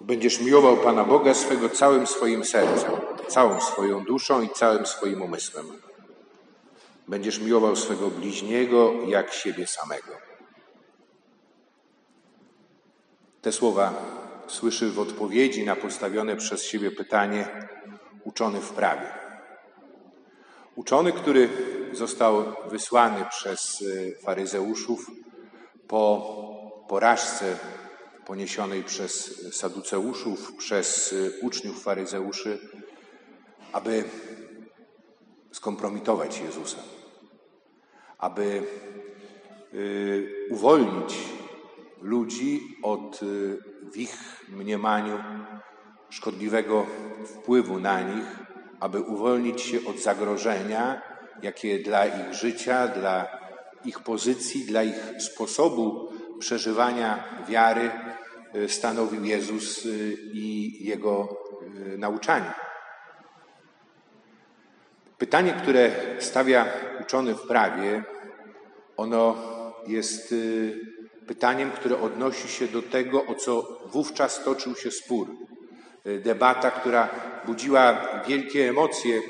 Będziesz miłował Pana Boga swego całym swoim sercem, całą swoją duszą i całym swoim umysłem. Będziesz miłował swego bliźniego jak siebie samego. Te słowa słyszy w odpowiedzi na postawione przez siebie pytanie uczony w prawie. Uczony, który został wysłany przez y, faryzeuszów po porażce poniesionej przez saduceuszów, przez y, uczniów faryzeuszy, aby skompromitować Jezusa, aby y, uwolnić ludzi od w ich mniemaniu szkodliwego wpływu na nich, aby uwolnić się od zagrożenia, jakie dla ich życia, dla ich pozycji, dla ich sposobu przeżywania wiary y, stanowił Jezus y, i Jego y, nauczanie. Pytanie, które stawia uczony w prawie, ono jest pytaniem, które odnosi się do tego, o co wówczas toczył się spór. Debata, która budziła wielkie emocje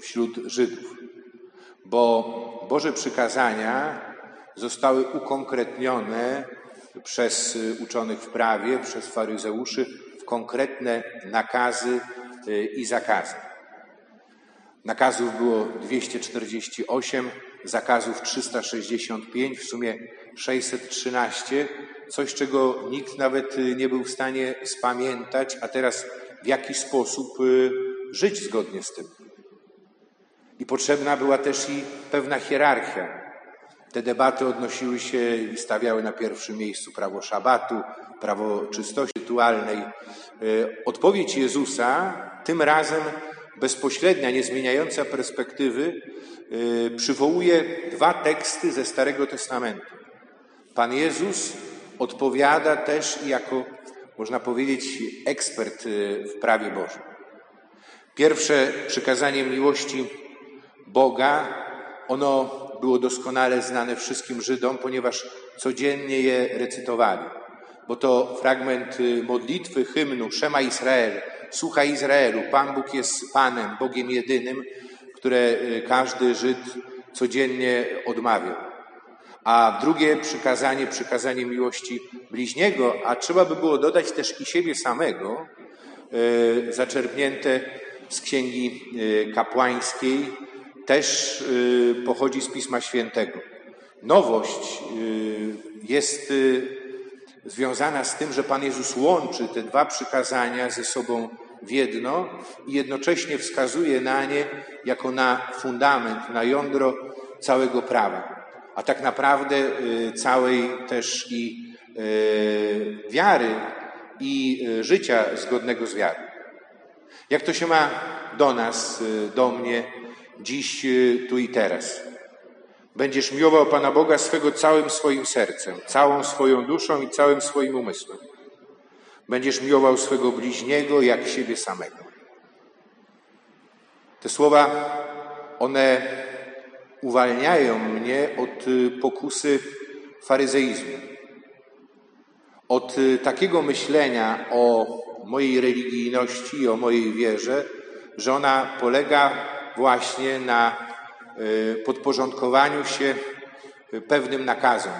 wśród Żydów, bo Boże przykazania zostały ukonkretnione przez uczonych w prawie, przez faryzeuszy w konkretne nakazy y, i zakazy. Nakazów było 248, zakazów 365, w sumie 613, coś czego nikt nawet y, nie był w stanie spamiętać, a teraz w jaki sposób y, żyć zgodnie z tym. I potrzebna była też i pewna hierarchia. Te debaty odnosiły się i stawiały na pierwszym miejscu prawo szabatu, prawo czystości rytualnej. Y, odpowiedź Jezusa, tym razem bezpośrednia, niezmieniająca perspektywy, przywołuje dwa teksty ze Starego Testamentu. Pan Jezus odpowiada też jako, można powiedzieć, ekspert y, w prawie Bożym. Pierwsze przykazanie miłości Boga, ono było doskonale znane wszystkim Żydom, ponieważ codziennie je recytowali. Bo to fragment y, modlitwy, hymnu Szema Izrael, Słuchaj Izraelu, Pan Bóg jest Panem, Bogiem jedynym, które y, każdy Żyd codziennie odmawiał. A drugie przykazanie, przykazanie miłości bliźniego, a trzeba by było dodać też i siebie samego, e, zaczerpnięte z księgi kapłańskiej, też e, pochodzi z Pisma Świętego. Nowość jest związana z tym, że Pan Jezus łączy te dwa przykazania ze sobą w jedno i jednocześnie wskazuje na nie jako na fundament, na jądro całego prawa a tak naprawdę y, całej też i y, wiary i y, życia zgodnego z wiarą. Jak to się ma do nas, do mnie, dziś, tu i teraz? Będziesz miłował Pana Boga swego całym swoim sercem, całą swoją duszą i całym swoim umysłem. Będziesz miłował swego bliźniego jak siebie samego. Te słowa, one uwalniają mnie od y, pokusy faryzeizmu, od y, takiego myślenia o mojej religijności, o mojej wierze, że ona polega właśnie na y, podporządkowaniu się pewnym nakazom.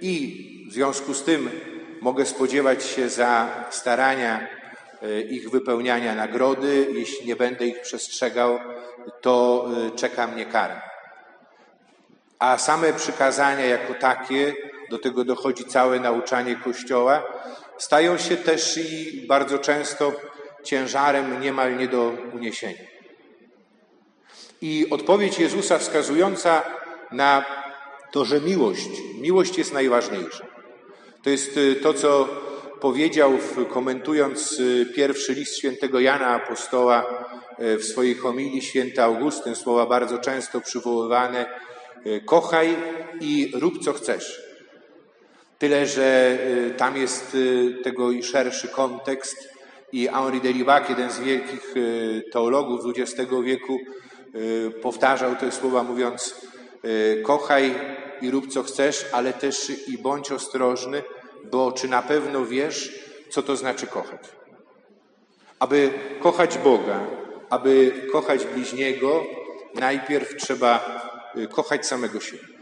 I w związku z tym mogę spodziewać się za starania ich wypełniania nagrody, jeśli nie będę ich przestrzegał to y, czeka mnie kara. A same przykazania jako takie, do tego dochodzi całe nauczanie Kościoła, stają się też i bardzo często ciężarem niemal nie do uniesienia. I odpowiedź Jezusa wskazująca na to, że miłość, miłość jest najważniejsza. To jest y, to, co powiedział, komentując y, pierwszy list świętego Jana Apostoła E, w swojej homilii święty Augustyn, słowa bardzo często przywoływane, kochaj i rób co chcesz. Tyle, że tam jest tego i szerszy kontekst i Henri Derivac, jeden z wielkich teologów XX wieku, powtarzał te słowa mówiąc kochaj i rób co chcesz, ale też i bądź ostrożny, bo czy na pewno wiesz, co to znaczy kochać. Aby kochać Boga, aby kochać bliźniego, najpierw trzeba y, kochać samego siebie.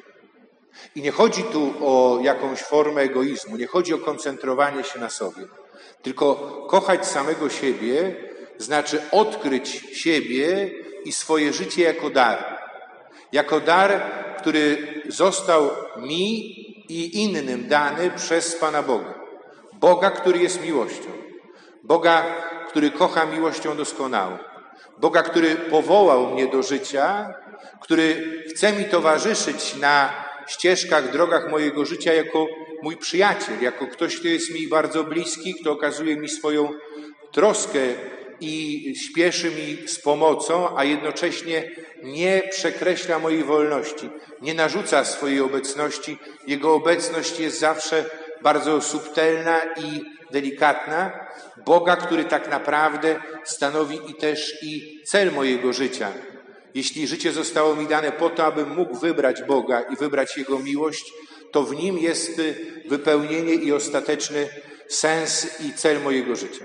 I nie chodzi tu o jakąś formę egoizmu, nie chodzi o koncentrowanie się na sobie, tylko kochać samego siebie znaczy odkryć siebie i swoje życie jako dar. Jako dar, który został mi i innym dany przez Pana Boga. Boga, który jest miłością. Boga, który kocha miłością doskonałą. Boga, który powołał mnie do życia, który chce mi towarzyszyć na ścieżkach, drogach mojego życia jako mój przyjaciel, jako ktoś, kto jest mi bardzo bliski, kto okazuje mi swoją troskę i śpieszy mi z pomocą, a jednocześnie nie przekreśla mojej wolności, nie narzuca swojej obecności. Jego obecność jest zawsze bardzo subtelna i delikatna. Boga, który tak naprawdę stanowi i też i cel mojego życia. Jeśli życie zostało mi dane po to, abym mógł wybrać Boga i wybrać Jego miłość, to w nim jest wypełnienie i ostateczny sens i cel mojego życia.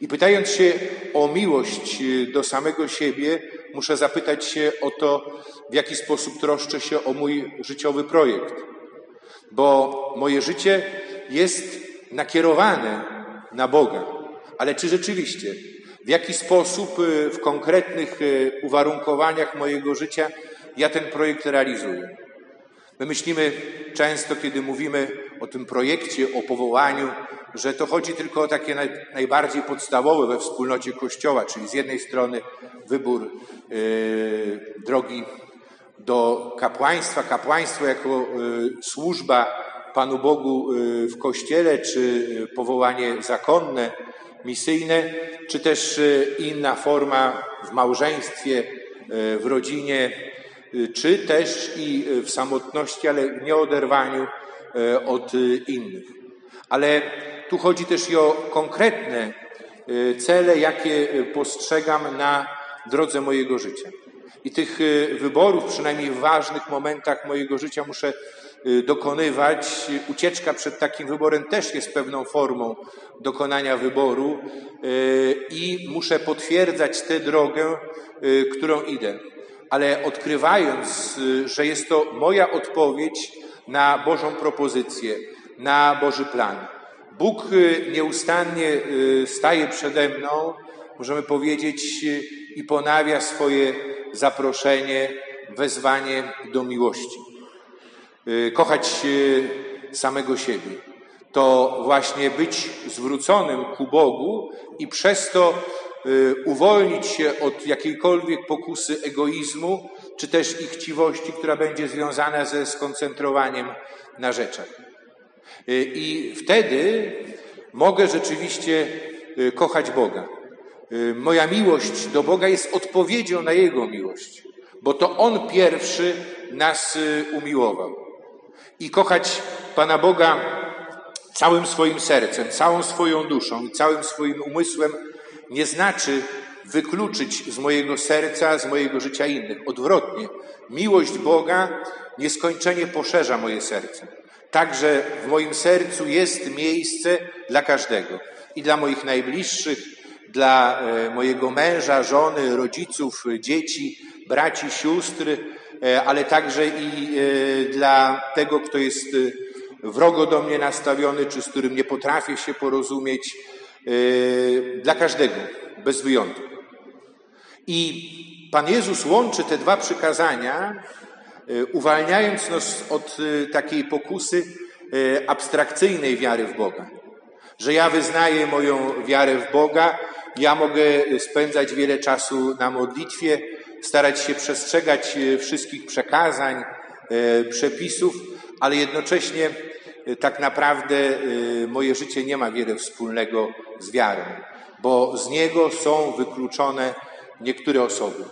I pytając się o miłość do samego siebie, muszę zapytać się o to, w jaki sposób troszczę się o mój życiowy projekt. Bo moje życie jest nakierowane na Boga. Ale czy rzeczywiście, w jaki sposób y, w konkretnych y, uwarunkowaniach mojego życia ja ten projekt realizuję? My myślimy często, kiedy mówimy o tym projekcie, o powołaniu, że to chodzi tylko o takie naj, najbardziej podstawowe we wspólnocie Kościoła, czyli z jednej strony wybór yy, drogi do kapłaństwa, kapłaństwo jako yy, służba Panu Bogu yy, w Kościele, czy powołanie zakonne, misyjne, czy też inna forma w małżeństwie, w rodzinie, czy też i w samotności, ale w nieoderwaniu od innych. Ale tu chodzi też i o konkretne cele, jakie postrzegam na drodze mojego życia. I tych wyborów, przynajmniej w ważnych momentach mojego życia, muszę dokonywać. Ucieczka przed takim wyborem też jest pewną formą dokonania wyboru i muszę potwierdzać tę drogę, którą idę. Ale odkrywając, że jest to moja odpowiedź na Bożą propozycję, na Boży plan. Bóg nieustannie staje przede mną, możemy powiedzieć, i ponawia swoje zaproszenie, wezwanie do miłości. Y, kochać samego siebie. To właśnie być zwróconym ku Bogu i przez to y, uwolnić się od jakiejkolwiek pokusy egoizmu, czy też i chciwości, która będzie związana ze skoncentrowaniem na rzeczach. Y, I wtedy mogę rzeczywiście kochać Boga. Moja miłość do Boga jest odpowiedzią na Jego miłość, bo to On pierwszy nas umiłował i kochać Pana Boga całym swoim sercem, całą swoją duszą i całym swoim umysłem nie znaczy wykluczyć z mojego serca, z mojego życia innych. Odwrotnie, miłość Boga nieskończenie poszerza moje serce. Także w moim sercu jest miejsce dla każdego i dla moich najbliższych, dla e, mojego męża, żony, rodziców, dzieci, braci, sióstr, E, ale także i e, dla tego, kto jest wrogo do mnie nastawiony, czy z którym nie potrafię się porozumieć, dla każdego, bez wyjątku. I Pan Jezus łączy te dwa przykazania, uwalniając nas od takiej pokusy abstrakcyjnej wiary w Boga. Że ja wyznaję moją wiarę w Boga, ja mogę spędzać wiele czasu na modlitwie, starać się przestrzegać wszystkich przekazań, przepisów, ale jednocześnie tak naprawdę moje życie nie ma wiele wspólnego z wiarą, bo z niego są wykluczone niektóre osoby.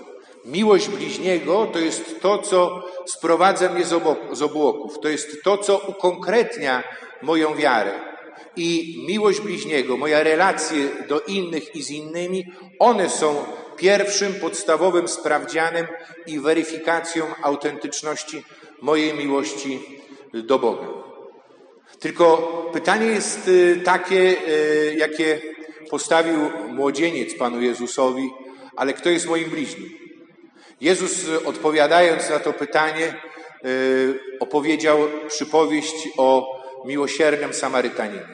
Miłość bliźniego to jest to, co sprowadza mnie z obłoków, to jest to, co ukonkretnia moją wiarę. I miłość bliźniego, moja relacje do innych i z innymi, one są pierwszym podstawowym sprawdzianem i weryfikacją autentyczności mojej miłości do Boga. Tylko pytanie jest y, takie, y, jakie postawił młodzieniec Panu Jezusowi, ale kto jest moim bliźnim? Jezus odpowiadając na to pytanie opowiedział przypowieść o miłosiernym Samarytaninie.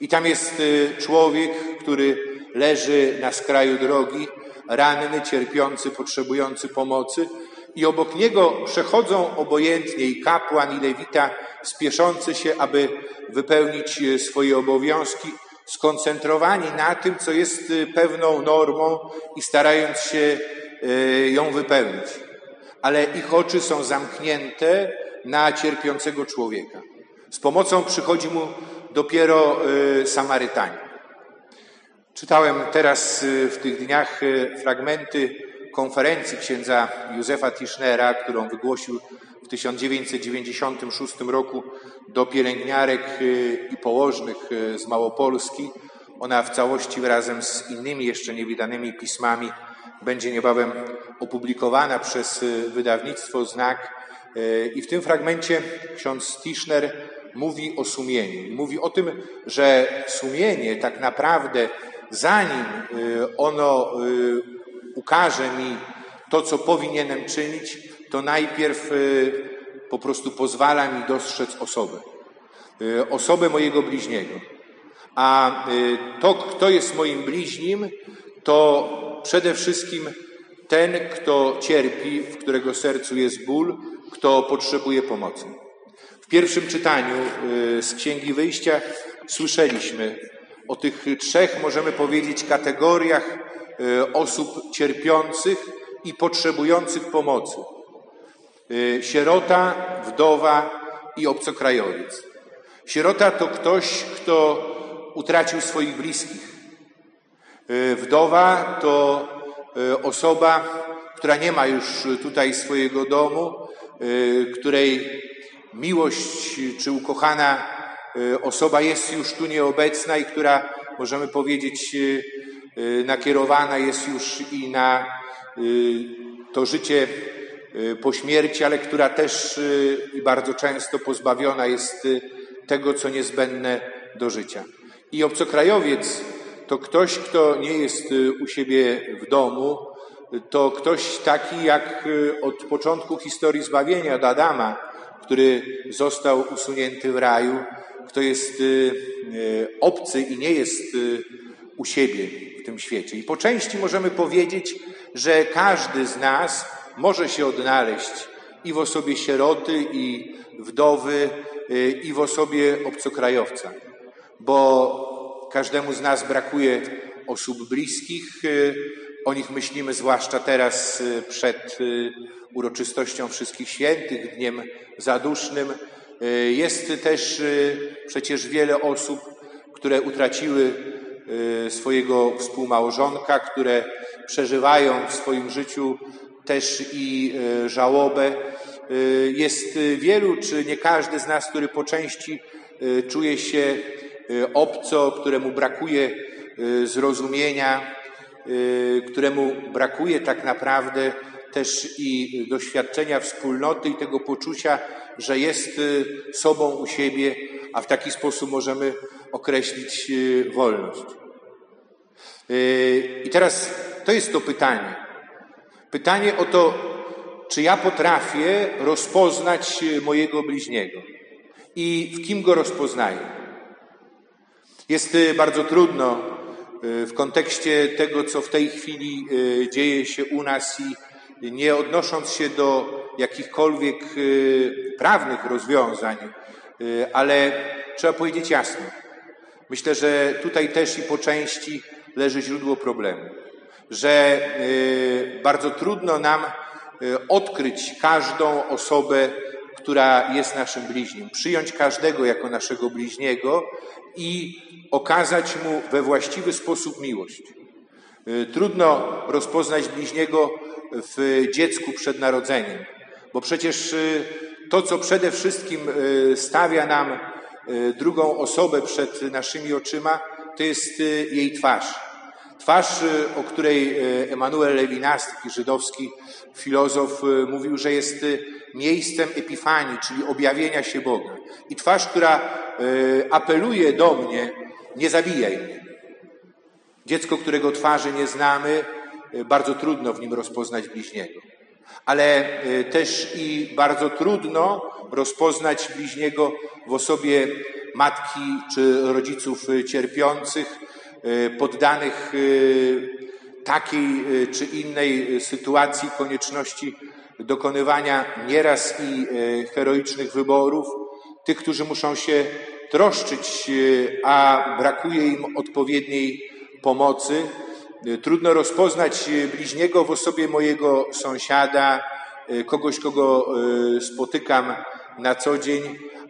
I tam jest człowiek, który leży na skraju drogi, ranny, cierpiący, potrzebujący pomocy, i obok niego przechodzą obojętnie i kapłan, i lewita, spieszący się, aby wypełnić e, swoje obowiązki, skoncentrowani na tym, co jest e, pewną normą i starając się e, ją wypełnić. Ale ich oczy są zamknięte na cierpiącego człowieka. Z pomocą przychodzi mu dopiero Samarytanin. Czytałem teraz w tych dniach fragmenty konferencji księdza Józefa Tischnera, którą wygłosił w 1996 roku do pielęgniarek y, i położnych y, z Małopolski. Ona w całości razem z innymi jeszcze niewydanymi pismami będzie niebawem opublikowana przez y, wydawnictwo Znak. I w tym fragmencie ksiądz Tischner mówi o sumieniu. Mówi o tym, że sumienie tak naprawdę, zanim ono ukaże mi to, co powinienem czynić, to najpierw y, po prostu pozwala mi dostrzec osobę. Y, osobę mojego bliźniego. A y, to, kto jest moim bliźnim, to przede wszystkim ten, kto cierpi, w którego sercu jest ból, kto potrzebuje pomocy. W pierwszym czytaniu z Księgi Wyjścia słyszeliśmy o tych trzech, możemy powiedzieć, kategoriach osób cierpiących i potrzebujących pomocy. E, sierota, wdowa i obcokrajowiec. Sierota to ktoś, kto utracił swoich bliskich. E, wdowa to osoba, która nie ma już tutaj swojego domu, której miłość czy ukochana osoba jest już tu nieobecna i która, możemy powiedzieć, nakierowana jest już i na y, to życie y, po śmierci, ale która też bardzo często pozbawiona jest tego, co niezbędne do życia. I obcokrajowiec to ktoś, kto nie jest u siebie w domu, to ktoś taki jak od początku historii zbawienia od Adama, który został usunięty w raju, kto jest obcy i nie jest u siebie w tym świecie. I po części możemy powiedzieć, że każdy z nas może się odnaleźć i w osobie sieroty, i wdowy, y, i w osobie obcokrajowca, bo każdemu z nas brakuje osób bliskich. Y, o nich myślimy zwłaszcza teraz y, przed uroczystością Wszystkich Świętych, Dniem Zadusznym. Jest też przecież wiele osób, które utraciły swojego współmałżonka, które przeżywają w swoim życiu też i y, żałobę. Y, jest wielu, czy nie każdy z nas, który po części czuje się obco, któremu brakuje zrozumienia, któremu brakuje tak naprawdę też i doświadczenia wspólnoty i tego poczucia, że jest sobą u siebie, a w taki sposób możemy określić wolność. Yy, I teraz to jest to pytanie. Pytanie o to, czy ja potrafię rozpoznać mojego bliźniego i w kim go rozpoznaję. Jest y, bardzo trudno y, w kontekście tego, co w tej chwili y, dzieje się u nas i nie odnosząc się do jakichkolwiek prawnych rozwiązań, ale trzeba powiedzieć jasno. Myślę, że tutaj też i po części leży źródło problemu. Że y, bardzo trudno nam y, odkryć każdą osobę, która jest naszym bliźnim, przyjąć każdego jako naszego bliźniego i okazać mu we właściwy sposób miłość. Y, trudno rozpoznać bliźniego w dziecku przed narodzeniem, bo przecież to, co przede wszystkim stawia nam drugą osobę przed naszymi oczyma, to jest jej twarz. Twarz, o której Emanuel Lewinas, taki żydowski filozof, mówił, że jest miejscem epifanii, czyli objawienia się Boga. I twarz, która apeluje do mnie, nie zabijaj mnie. Dziecko, którego twarzy nie znamy, bardzo trudno w nim rozpoznać bliźniego. Ale też i bardzo trudno rozpoznać bliźniego w osobie matki czy rodziców cierpiących, poddanych takiej czy innej sytuacji, konieczności dokonywania nieraz i heroicznych wyborów, tych, którzy muszą się troszczyć, a brakuje im odpowiedniej pomocy. Trudno rozpoznać bliźniego w osobie mojego sąsiada, kogoś, kogo spotykam na co dzień,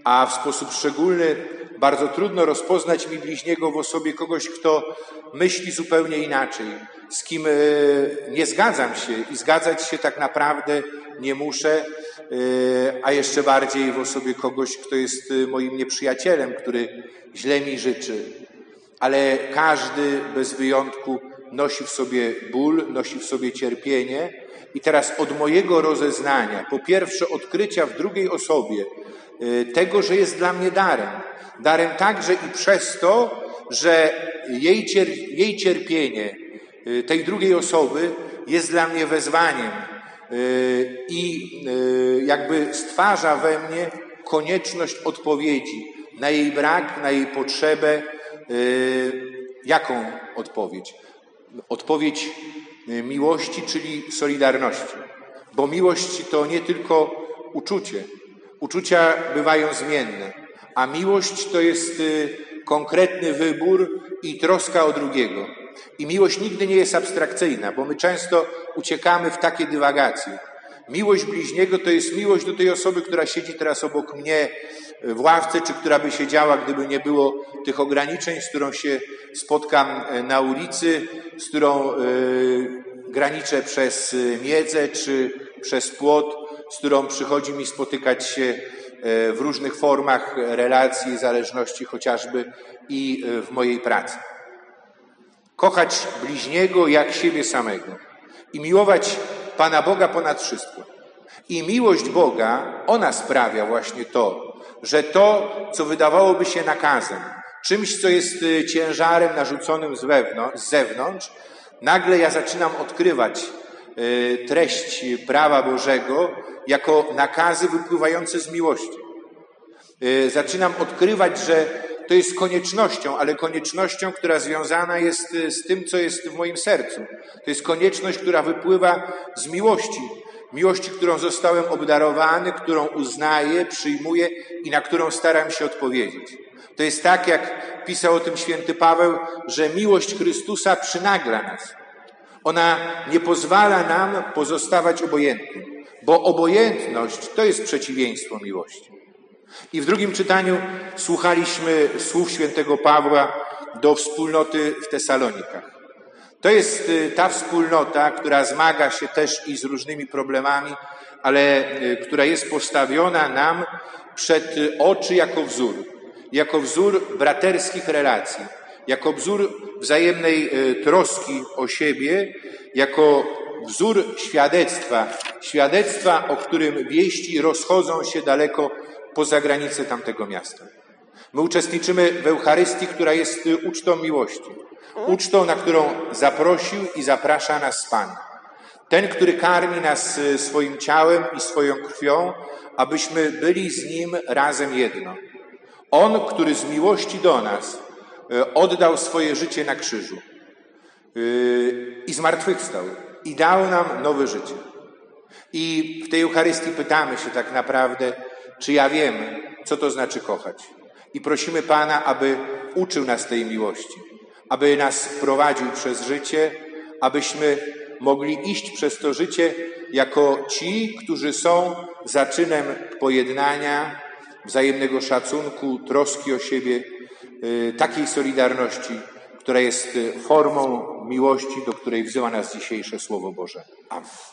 a w sposób szczególny bardzo trudno rozpoznać mi bliźniego w osobie kogoś, kto myśli zupełnie inaczej, z kim nie zgadzam się i zgadzać się tak naprawdę nie muszę, a jeszcze bardziej w osobie kogoś, kto jest moim nieprzyjacielem, który źle mi życzy. Ale każdy bez wyjątku nosi w sobie ból, nosi w sobie cierpienie. I teraz od mojego rozeznania, po pierwsze odkrycia w drugiej osobie tego, że jest dla mnie darem. Darem także i przez to, że jej, jej cierpienie, tej drugiej osoby jest dla mnie wezwaniem i jakby stwarza we mnie konieczność odpowiedzi na jej brak, na jej potrzebę. Jaką odpowiedź? Odpowiedź miłości, czyli solidarności. Bo miłość to nie tylko uczucie. Uczucia bywają zmienne, a miłość to jest konkretny wybór i troska o drugiego. I miłość nigdy nie jest abstrakcyjna, bo my często uciekamy w takie dywagacje. Miłość bliźniego to jest miłość do tej osoby, która siedzi teraz obok mnie w ławce, czy która by siedziała, gdyby nie było tych ograniczeń, z którą się spotkam na ulicy, z którą graniczę przez miedzę czy przez płot, z którą przychodzi mi spotykać się w różnych formach relacji, zależności chociażby i w mojej pracy. Kochać bliźniego jak siebie samego i miłować Pana Boga ponad wszystko. I miłość Boga, ona sprawia właśnie to, że to, co wydawałoby się nakazem, czymś, co jest ciężarem narzuconym z, wewnątrz, z zewnątrz, nagle ja zaczynam odkrywać treść prawa Bożego jako nakazy wypływające z miłości. Zaczynam odkrywać, że to jest koniecznością, ale koniecznością, która związana jest z tym, co jest w moim sercu. To jest konieczność, która wypływa z miłości. Miłości, którą zostałem obdarowany, którą uznaję, przyjmuję i na którą staram się odpowiedzieć. To jest tak, jak pisał o tym święty Paweł, że miłość Chrystusa przynagla nas. Ona nie pozwala nam pozostawać obojętnym, bo obojętność to jest przeciwieństwo miłości. I w drugim czytaniu słuchaliśmy słów świętego Pawła do wspólnoty w Tesalonikach. To jest ta wspólnota, która zmaga się też i z różnymi problemami, ale która jest postawiona nam przed oczy jako wzór, jako wzór braterskich relacji, jako wzór wzajemnej troski o siebie, jako wzór świadectwa, świadectwa, o którym wieści rozchodzą się daleko poza granice tamtego miasta. My uczestniczymy w Eucharystii, która jest ucztą miłości. Ucztą, na którą zaprosił i zaprasza nas Pan. Ten, który karmi nas swoim ciałem i swoją krwią, abyśmy byli z Nim razem jedno. On, który z miłości do nas oddał swoje życie na krzyżu i zmartwychwstał i dał nam nowe życie. I w tej Eucharystii pytamy się tak naprawdę, czy ja wiem, co to znaczy kochać. I prosimy Pana, aby uczył nas tej miłości, aby nas prowadził przez życie, abyśmy mogli iść przez to życie jako ci, którzy są zaczynem pojednania, wzajemnego szacunku, troski o siebie, takiej solidarności, która jest formą miłości, do której wzywa nas dzisiejsze Słowo Boże. Amen.